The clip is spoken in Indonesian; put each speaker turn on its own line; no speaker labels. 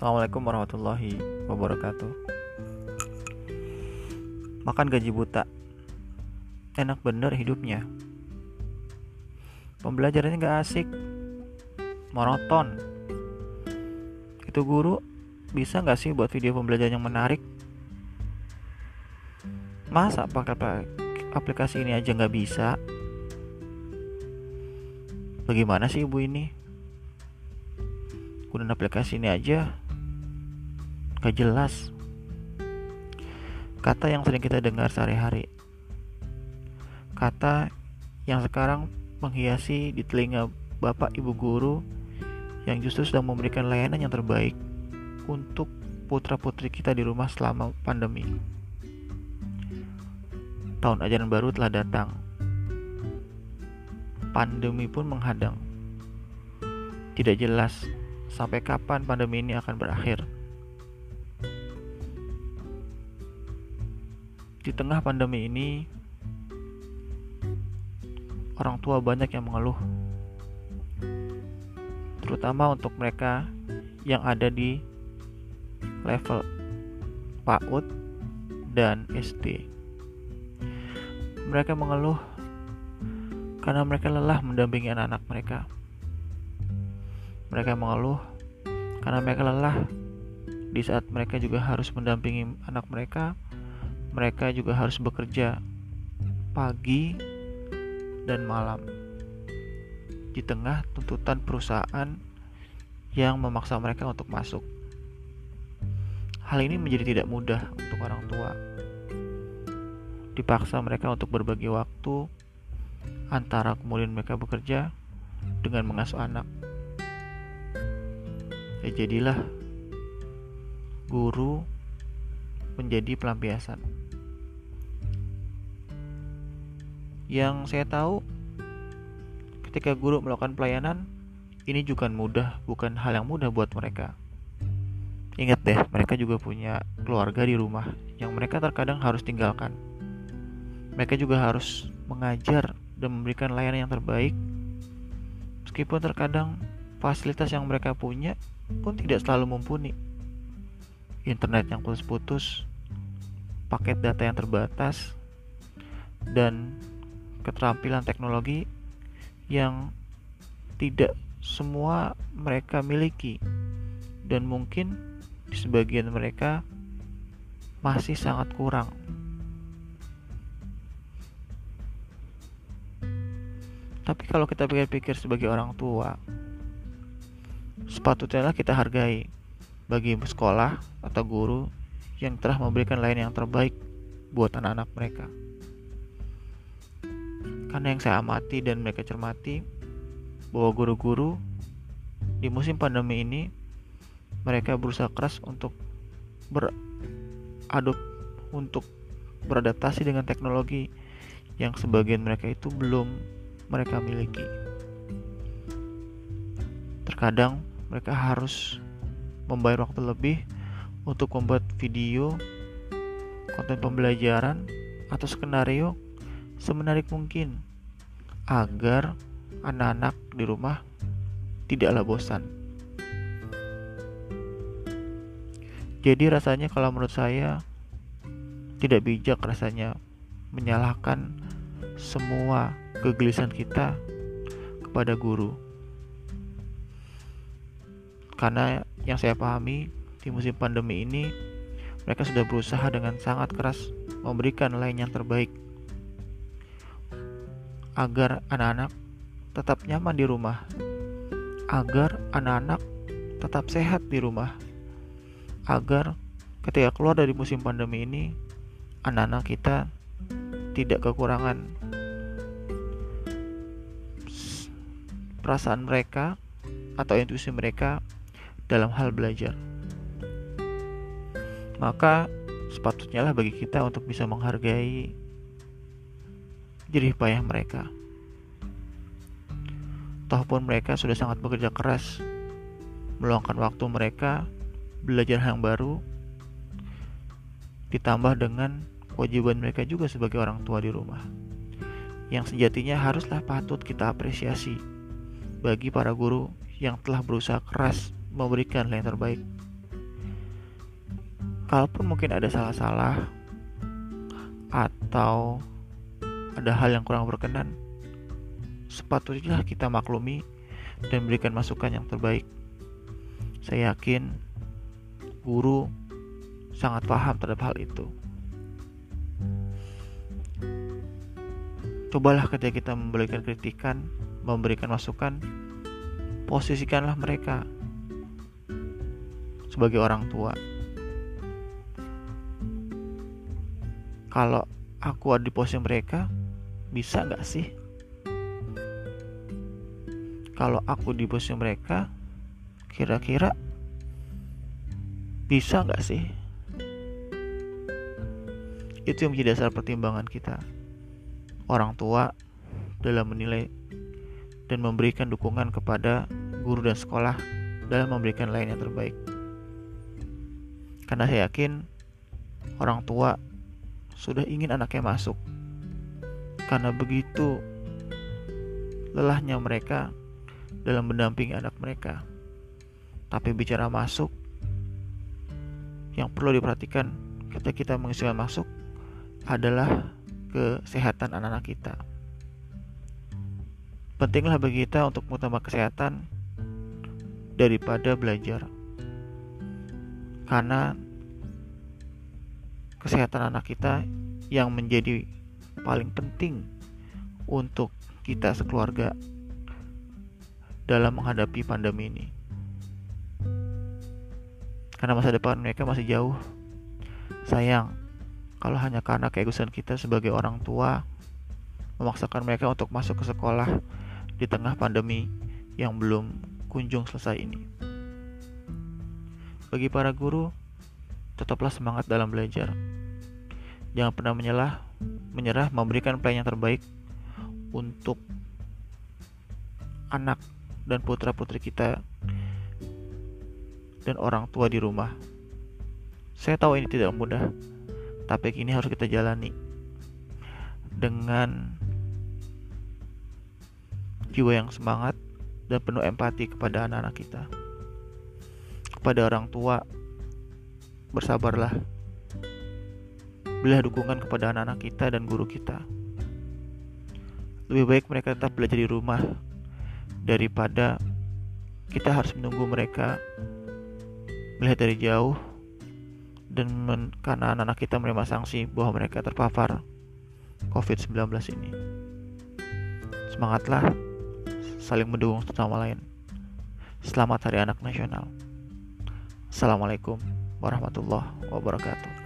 Assalamualaikum warahmatullahi wabarakatuh. Makan gaji buta, enak bener hidupnya. Pembelajarannya gak asik, monoton. Itu guru bisa gak sih buat video pembelajaran yang menarik? Masa pakai aplikasi ini aja gak bisa? Bagaimana sih ibu ini? Gunakan aplikasi ini aja gak jelas kata yang sering kita dengar sehari-hari kata yang sekarang menghiasi di telinga bapak ibu guru yang justru sedang memberikan layanan yang terbaik untuk putra-putri kita di rumah selama pandemi. Tahun ajaran baru telah datang. Pandemi pun menghadang. Tidak jelas sampai kapan pandemi ini akan berakhir. Di tengah pandemi ini, orang tua banyak yang mengeluh, terutama untuk mereka yang ada di level PAUD dan SD. Mereka mengeluh karena mereka lelah mendampingi anak-anak mereka. Mereka mengeluh karena mereka lelah di saat mereka juga harus mendampingi anak mereka mereka juga harus bekerja pagi dan malam di tengah tuntutan perusahaan yang memaksa mereka untuk masuk. Hal ini menjadi tidak mudah untuk orang tua. Dipaksa mereka untuk berbagi waktu antara kemudian mereka bekerja dengan mengasuh anak. Ya jadilah guru menjadi pelampiasan. Yang saya tahu, ketika guru melakukan pelayanan, ini juga mudah, bukan hal yang mudah buat mereka. Ingat deh, mereka juga punya keluarga di rumah yang mereka terkadang harus tinggalkan. Mereka juga harus mengajar dan memberikan layanan yang terbaik, meskipun terkadang fasilitas yang mereka punya pun tidak selalu mumpuni. Internet yang putus-putus, paket data yang terbatas, dan keterampilan teknologi yang tidak semua mereka miliki dan mungkin di sebagian mereka masih sangat kurang. Tapi kalau kita pikir-pikir sebagai orang tua, sepatutnya kita hargai bagi sekolah atau guru yang telah memberikan lain yang terbaik buat anak-anak mereka. Karena yang saya amati dan mereka cermati bahwa guru-guru di musim pandemi ini mereka berusaha keras untuk beradop untuk beradaptasi dengan teknologi yang sebagian mereka itu belum mereka miliki. Terkadang mereka harus membayar waktu lebih untuk membuat video, konten pembelajaran, atau skenario semenarik mungkin agar anak-anak di rumah tidaklah bosan. Jadi rasanya kalau menurut saya tidak bijak rasanya menyalahkan semua kegelisahan kita kepada guru. Karena yang saya pahami di musim pandemi ini mereka sudah berusaha dengan sangat keras memberikan lain yang terbaik agar anak-anak tetap nyaman di rumah, agar anak-anak tetap sehat di rumah, agar ketika keluar dari musim pandemi ini, anak-anak kita tidak kekurangan perasaan mereka atau intuisi mereka dalam hal belajar. Maka sepatutnya lah bagi kita untuk bisa menghargai jerih payah mereka. Toh pun mereka sudah sangat bekerja keras, meluangkan waktu mereka belajar hal yang baru, ditambah dengan kewajiban mereka juga sebagai orang tua di rumah. Yang sejatinya haruslah patut kita apresiasi bagi para guru yang telah berusaha keras memberikan yang terbaik kalaupun mungkin ada salah-salah atau ada hal yang kurang berkenan. Sepatutnya kita maklumi dan berikan masukan yang terbaik. Saya yakin guru sangat paham terhadap hal itu. Cobalah ketika kita memberikan kritikan memberikan masukan posisikanlah mereka sebagai orang tua. Kalau aku ada di posisi mereka bisa nggak sih kalau aku di posisi mereka kira-kira bisa nggak sih itu yang menjadi dasar pertimbangan kita orang tua dalam menilai dan memberikan dukungan kepada guru dan sekolah dalam memberikan lain yang terbaik. Karena saya yakin orang tua sudah ingin anaknya masuk. Karena begitu lelahnya mereka dalam mendampingi anak mereka. Tapi bicara masuk, yang perlu diperhatikan ketika kita mengizinkan masuk adalah kesehatan anak-anak kita. Pentinglah bagi kita untuk mengutamakan kesehatan daripada belajar. Karena kesehatan anak kita yang menjadi paling penting untuk kita sekeluarga dalam menghadapi pandemi ini. Karena masa depan mereka masih jauh. Sayang, kalau hanya karena keegoisan kita sebagai orang tua memaksakan mereka untuk masuk ke sekolah di tengah pandemi yang belum kunjung selesai ini. Bagi para guru, tetaplah semangat dalam belajar. Jangan pernah menyerah, menyerah memberikan pelayanan terbaik untuk anak dan putra-putri kita dan orang tua di rumah. Saya tahu ini tidak mudah, tapi ini harus kita jalani dengan jiwa yang semangat dan penuh empati kepada anak-anak kita. Kepada orang tua, bersabarlah. Berilah dukungan kepada anak-anak kita dan guru kita. Lebih baik mereka tetap belajar di rumah daripada kita harus menunggu mereka melihat dari jauh dan men, karena anak-anak kita menerima sanksi bahwa mereka terpapar COVID-19 ini. Semangatlah saling mendukung satu sama lain. Selamat Hari Anak Nasional. Assalamualaikum warahmatullahi wabarakatuh.